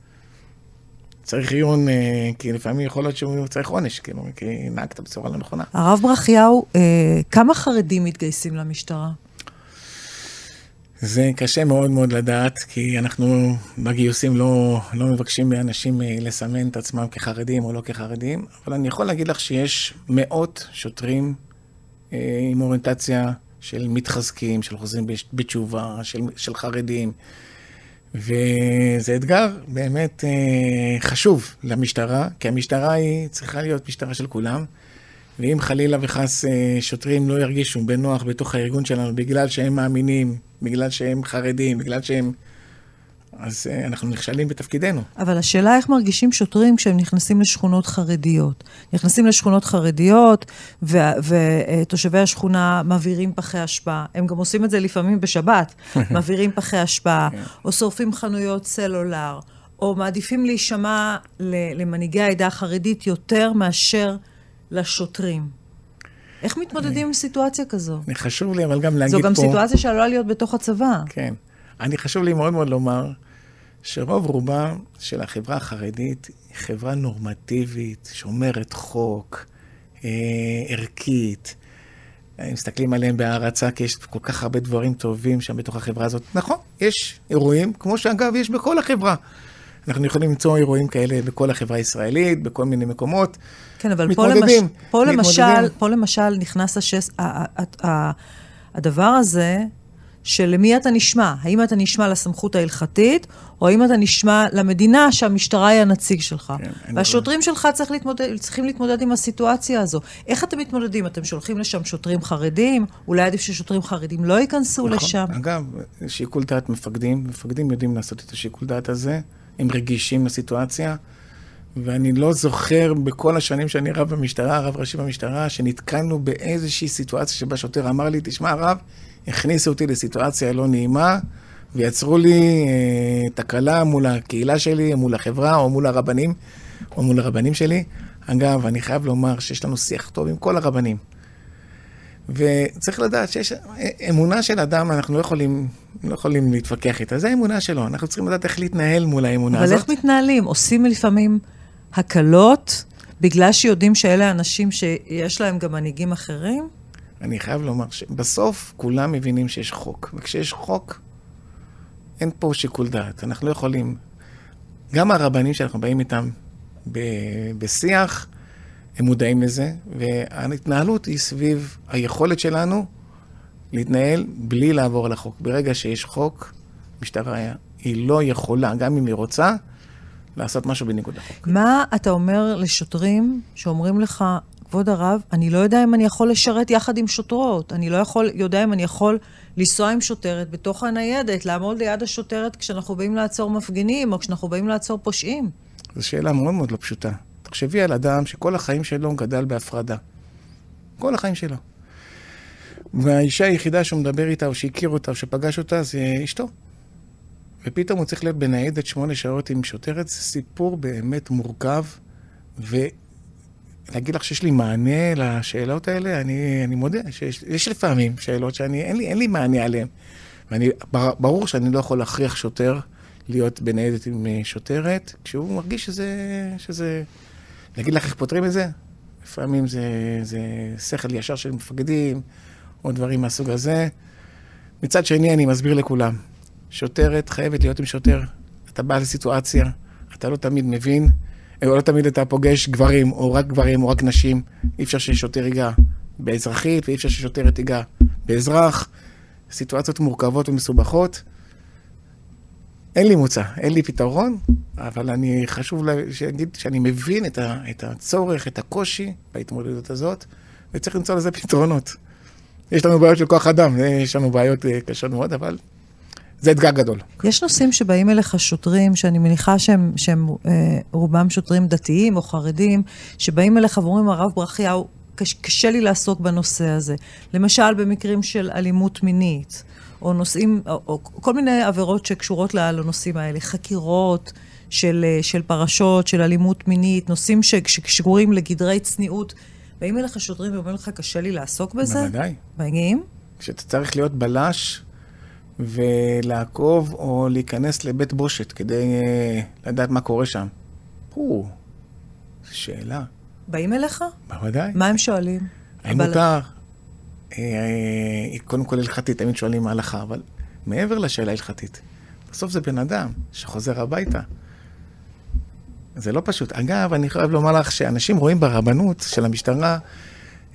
צריך עיון, אה, כי לפעמים יכול להיות שהוא צריך עונש, כאילו, כי נהגת בצורה לא נכונה. הרב ברכיהו, אה, כמה חרדים מתגייסים למשטרה? זה קשה מאוד מאוד לדעת, כי אנחנו בגיוסים לא, לא מבקשים מאנשים אה, לסמן את עצמם כחרדים או לא כחרדים, אבל אני יכול להגיד לך שיש מאות שוטרים אה, עם אוריינטציה של מתחזקים, של חוזרים בתשובה, של, של חרדים, וזה אתגר באמת אה, חשוב למשטרה, כי המשטרה היא צריכה להיות משטרה של כולם. ואם חלילה וחס אה, שוטרים לא ירגישו בנוח בתוך הארגון שלנו בגלל שהם מאמינים, בגלל שהם חרדים, בגלל שהם... אז uh, אנחנו נכשלים בתפקידנו. אבל השאלה איך מרגישים שוטרים כשהם נכנסים לשכונות חרדיות. נכנסים לשכונות חרדיות, ותושבי השכונה מעבירים פחי אשפה. הם גם עושים את זה לפעמים בשבת, <laughs> מעבירים פחי אשפה, כן. או שורפים חנויות סלולר, או מעדיפים להישמע למנהיגי העדה החרדית יותר מאשר לשוטרים. איך מתמודדים עם סיטואציה כזו? אני חשוב לי, אבל גם להגיד פה... זו גם סיטואציה שעלולה להיות בתוך הצבא. כן. אני חשוב לי מאוד מאוד לומר שרוב רובה של החברה החרדית היא חברה נורמטיבית, שומרת חוק, אה, ערכית. מסתכלים עליהם בהערצה, כי יש כל כך הרבה דברים טובים שם בתוך החברה הזאת. נכון, יש אירועים, כמו שאגב, יש בכל החברה. אנחנו יכולים למצוא אירועים כאלה בכל החברה הישראלית, בכל מיני מקומות. כן, אבל מתמודדים, פה, למש... פה, למשל, פה למשל נכנס השס... הדבר הזה, שלמי אתה נשמע? האם אתה נשמע לסמכות ההלכתית, או האם אתה נשמע למדינה שהמשטרה היא הנציג שלך? כן, והשוטרים שלך צריך להתמודד, צריכים להתמודד עם הסיטואציה הזו. איך אתם מתמודדים? אתם שולחים לשם שוטרים חרדים? אולי עדיף ששוטרים חרדים לא ייכנסו נכון. לשם? אגב, שיקול דעת מפקדים, מפקדים יודעים לעשות את השיקול דעת הזה. הם רגישים לסיטואציה, ואני לא זוכר בכל השנים שאני רב במשטרה, רב ראשי במשטרה, שנתקלנו באיזושהי סיטואציה שבה שוטר אמר לי, תשמע, רב, הכניסו אותי לסיטואציה לא נעימה, ויצרו לי אה, תקלה מול הקהילה שלי, מול החברה, או מול הרבנים, או מול הרבנים שלי. אגב, אני חייב לומר שיש לנו שיח טוב עם כל הרבנים. וצריך לדעת שיש אמונה של אדם, אנחנו לא יכולים, לא יכולים להתווכח איתה, זו האמונה שלו, אנחנו צריכים לדעת איך להתנהל מול האמונה אבל הזאת. אבל איך מתנהלים? עושים לפעמים הקלות, בגלל שיודעים שאלה אנשים שיש להם גם מנהיגים אחרים? אני חייב לומר שבסוף כולם מבינים שיש חוק, וכשיש חוק, אין פה שיקול דעת, אנחנו לא יכולים... גם הרבנים שאנחנו באים איתם בשיח, הם מודעים לזה, וההתנהלות היא סביב היכולת שלנו להתנהל בלי לעבור על החוק. ברגע שיש חוק, משטרה היא לא יכולה, גם אם היא רוצה, לעשות משהו בניגוד לחוק. מה אתה אומר לשוטרים שאומרים לך, כבוד הרב, אני לא יודע אם אני יכול לשרת יחד עם שוטרות. אני לא יכול, יודע אם אני יכול לנסוע עם שוטרת בתוך הניידת, לעמוד ליד השוטרת כשאנחנו באים לעצור מפגינים, או כשאנחנו באים לעצור פושעים. זו שאלה מאוד מאוד לא פשוטה. תחשבי על אדם שכל החיים שלו גדל בהפרדה. כל החיים שלו. והאישה היחידה שהוא מדבר איתה, או שהכיר אותה, או שפגש אותה, זה אשתו. ופתאום הוא צריך להיות בניידת שמונה שעות עם שוטרת, זה סיפור באמת מורכב, ולהגיד לך שיש לי מענה לשאלות האלה, אני, אני מודה שיש לפעמים שאלות שאני, אין לי, אין לי מענה עליהן. ואני, ברור שאני לא יכול להכריח שוטר להיות בניידת עם שוטרת, כשהוא מרגיש שזה, שזה להגיד לך איך פותרים את זה? לפעמים זה, זה שכל ישר של מפקדים, או דברים מהסוג הזה. מצד שני, אני מסביר לכולם, שוטרת חייבת להיות עם שוטר. אתה בא לסיטואציה, אתה לא תמיד מבין, או לא תמיד אתה פוגש גברים, או רק גברים, או רק נשים. אי אפשר ששוטר ייגע באזרחית, ואי אפשר ששוטרת תיגע באזרח. סיטואציות מורכבות ומסובכות. אין לי מוצא, אין לי פתרון, אבל אני, חשוב להגיד שאני מבין את, ה, את הצורך, את הקושי בהתמודדות הזאת, וצריך למצוא לזה פתרונות. יש לנו בעיות של כוח אדם, יש לנו בעיות אה, קשות מאוד, אבל זה אתגר גדול. יש נושאים שבאים אליך שוטרים, שאני מניחה שהם, שהם אה, רובם שוטרים דתיים או חרדים, שבאים אליך ואומרים, הרב ברכיהו, קש, קשה לי לעסוק בנושא הזה. למשל, במקרים של אלימות מינית, או נושאים, או, או כל מיני עבירות שקשורות לנושאים האלה, חקירות של, אה, של פרשות, של אלימות מינית, נושאים שקשורים לגדרי צניעות. באים אליך שוטרים ואומרים לך, קשה לי לעסוק בזה? בוודאי. מגיעים? כשאתה צריך להיות בלש ולעקוב או להיכנס לבית בושת כדי uh, לדעת מה קורה שם. או, שאלה. באים אליך? בוודאי. מה הם שואלים? האם אבל... מותר? אה, אה, קודם כל הלכתית, תמיד שואלים מה הלכה, אבל מעבר לשאלה ההלכתית, בסוף זה בן אדם שחוזר הביתה. זה לא פשוט. אגב, אני חייב לומר לך שאנשים רואים ברבנות של המשטרה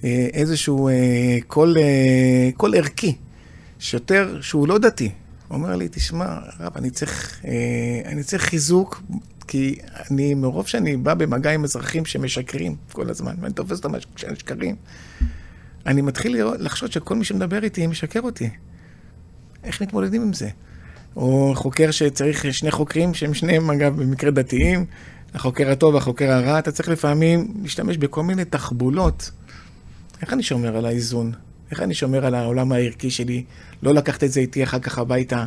אה, איזשהו קול, קול ערכי. שוטר שהוא לא דתי, אומר לי, תשמע, רב, אני צריך, אני צריך חיזוק, כי אני, מרוב שאני בא במגע עם אזרחים שמשקרים כל הזמן, ואני תופס אותם כשהם שקרים, אני מתחיל לחשוד שכל מי שמדבר איתי משקר אותי. איך מתמודדים עם זה? או חוקר שצריך שני חוקרים שהם שניהם, אגב, במקרה דתיים, החוקר הטוב והחוקר הרע, אתה צריך לפעמים להשתמש בכל מיני תחבולות. איך אני שומר על האיזון? איך אני שומר על העולם הערכי שלי? לא לקחת את זה איתי אחר כך הביתה,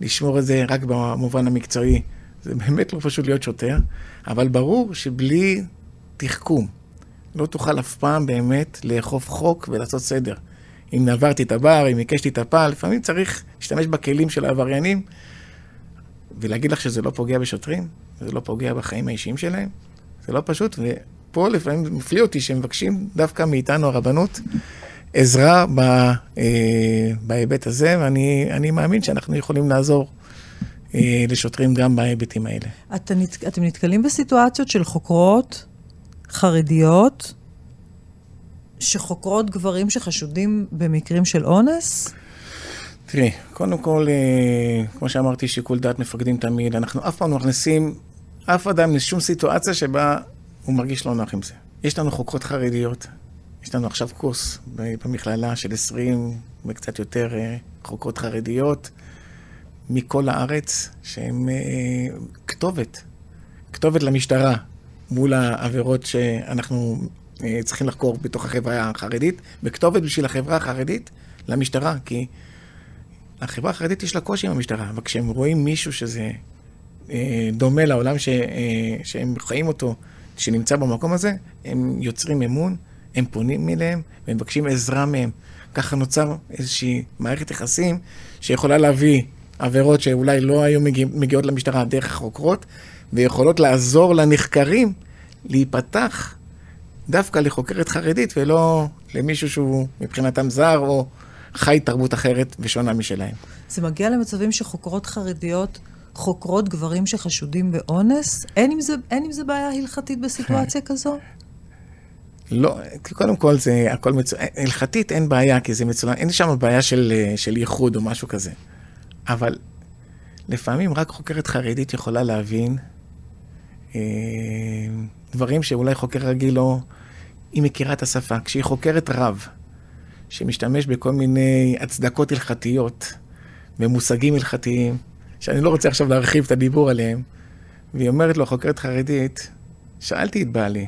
לשמור את זה רק במובן המקצועי. זה באמת לא פשוט להיות שוטר, אבל ברור שבלי תחכום לא תוכל אף פעם באמת לאכוף חוק ולעשות סדר. אם נברתי את הבר, אם הקשתי את הפעל, לפעמים צריך להשתמש בכלים של העבריינים ולהגיד לך שזה לא פוגע בשוטרים, זה לא פוגע בחיים האישיים שלהם, זה לא פשוט, ופה לפעמים מפליא אותי שמבקשים דווקא מאיתנו הרבנות עזרה ב, אה, בהיבט הזה, ואני מאמין שאנחנו יכולים לעזור אה, לשוטרים גם בהיבטים האלה. אתה, אתם נתקלים בסיטואציות של חוקרות חרדיות שחוקרות גברים שחשודים במקרים של אונס? תראי, קודם כל, אה, כמו שאמרתי, שיקול דעת מפקדים תמיד. אנחנו אף פעם לא מכניסים אף אדם לשום סיטואציה שבה הוא מרגיש לא נוח עם זה. יש לנו חוקרות חרדיות, יש לנו עכשיו קורס במכללה של 20 וקצת יותר אה, חוקרות חרדיות מכל הארץ, שהן אה, כתובת, כתובת למשטרה מול העבירות שאנחנו אה, צריכים לחקור בתוך החברה החרדית, וכתובת בשביל החברה החרדית למשטרה, כי החברה החרדית יש לה קושי עם המשטרה, אבל כשהם רואים מישהו שזה דומה לעולם ש, שהם חיים אותו, שנמצא במקום הזה, הם יוצרים אמון. הם פונים אליהם ומבקשים עזרה מהם. ככה נוצר איזושהי מערכת יחסים שיכולה להביא עבירות שאולי לא היו מגיע, מגיעות למשטרה דרך החוקרות, ויכולות לעזור לנחקרים להיפתח דווקא לחוקרת חרדית ולא למישהו שהוא מבחינתם זר או חי תרבות אחרת ושונה משלהם. זה מגיע למצבים שחוקרות חרדיות חוקרות גברים שחשודים באונס? אין עם זה, אין עם זה בעיה הלכתית בסיטואציה כזו? לא, קודם כל זה הכל מצוין, הלכתית אין בעיה, כי זה מצוין, אין שם בעיה של, של ייחוד או משהו כזה. אבל לפעמים רק חוקרת חרדית יכולה להבין אה, דברים שאולי חוקר רגיל לא... היא מכירה את השפה. כשהיא חוקרת רב, שמשתמש בכל מיני הצדקות הלכתיות ומושגים הלכתיים, שאני לא רוצה עכשיו להרחיב את הדיבור עליהם, והיא אומרת לו, חוקרת חרדית, שאלתי את בעלי,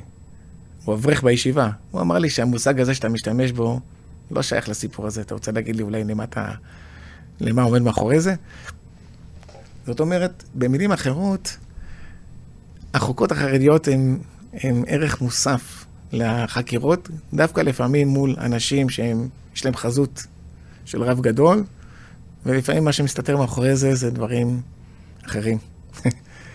הוא אברך בישיבה. הוא אמר לי שהמושג הזה שאתה משתמש בו לא שייך לסיפור הזה. אתה רוצה להגיד לי אולי למה אתה... למה עומד מאחורי זה? זאת אומרת, במילים אחרות, החוקות החרדיות הן, הן ערך מוסף לחקירות, דווקא לפעמים מול אנשים שיש להם חזות של רב גדול, ולפעמים מה שמסתתר מאחורי זה זה דברים אחרים.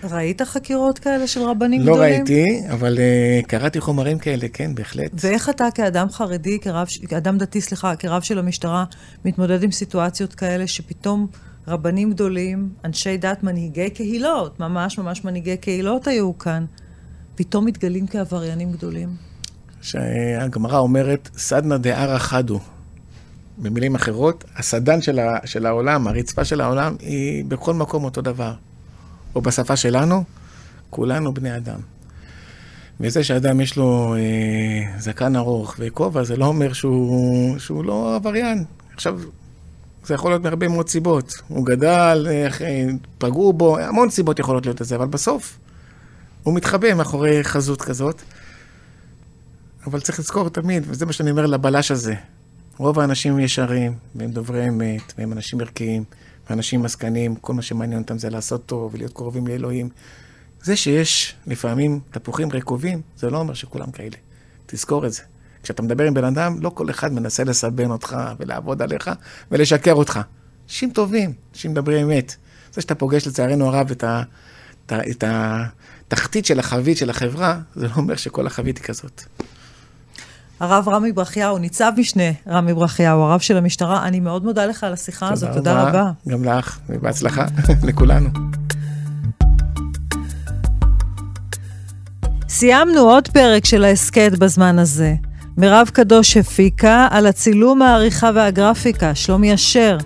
ראית חקירות כאלה של רבנים לא גדולים? לא ראיתי, אבל uh, קראתי חומרים כאלה, כן, בהחלט. ואיך אתה כאדם חרדי, כרב, כאדם דתי, סליחה, כרב של המשטרה, מתמודד עם סיטואציות כאלה שפתאום רבנים גדולים, אנשי דת, מנהיגי קהילות, ממש ממש מנהיגי קהילות היו כאן, פתאום מתגלים כעבריינים גדולים? שהגמרא אומרת, סדנא דערא חדו. במילים אחרות, הסדן של, ה, של העולם, הרצפה של העולם, היא בכל מקום אותו דבר. או בשפה שלנו, כולנו בני אדם. וזה שאדם יש לו אה, זקן ארוך וכובע, זה לא אומר שהוא, שהוא לא עבריין. עכשיו, זה יכול להיות מהרבה מאוד סיבות. הוא גדל, אה, פגעו בו, המון סיבות יכולות להיות לזה, אבל בסוף הוא מתחבא מאחורי חזות כזאת. אבל צריך לזכור תמיד, וזה מה שאני אומר לבלש הזה. רוב האנשים ישרים, והם דוברי אמת, והם אנשים ערכיים, ואנשים עסקנים, כל מה שמעניין אותם זה לעשות טוב ולהיות קרובים לאלוהים. זה שיש לפעמים תפוחים רקובים, זה לא אומר שכולם כאלה. תזכור את זה. כשאתה מדבר עם בן אדם, לא כל אחד מנסה לסבן אותך ולעבוד עליך ולשקר אותך. אנשים טובים, אנשים מדברים אמת. זה שאתה פוגש לצערנו הרב את, ה, את, ה, את התחתית של החבית של החברה, זה לא אומר שכל החבית היא כזאת. הרב רמי ברכיהו, ניצב משנה רמי ברכיהו, הרב של המשטרה, אני מאוד מודה לך על השיחה הזאת, תודה רבה. גם לך, ובהצלחה <laughs> לכולנו. סיימנו עוד פרק של ההסכת בזמן הזה. מירב קדוש הפיקה על הצילום, העריכה והגרפיקה, שלומי אשר.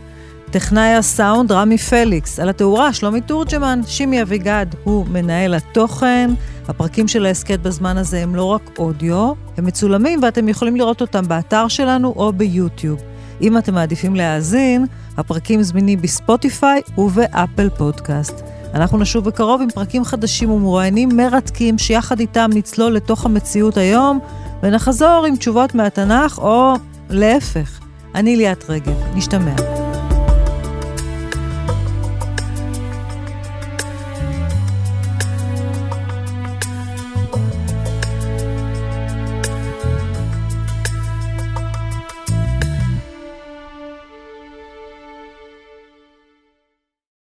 טכנאי הסאונד רמי פליקס, על התאורה שלומי תורג'מן, שימי אביגד הוא מנהל התוכן. הפרקים של ההסכת בזמן הזה הם לא רק אודיו, הם מצולמים ואתם יכולים לראות אותם באתר שלנו או ביוטיוב. אם אתם מעדיפים להאזין, הפרקים זמינים בספוטיפיי ובאפל פודקאסט. אנחנו נשוב בקרוב עם פרקים חדשים ומרואיינים מרתקים שיחד איתם נצלול לתוך המציאות היום ונחזור עם תשובות מהתנ"ך או להפך. אני ליאת רגב, נשתמע.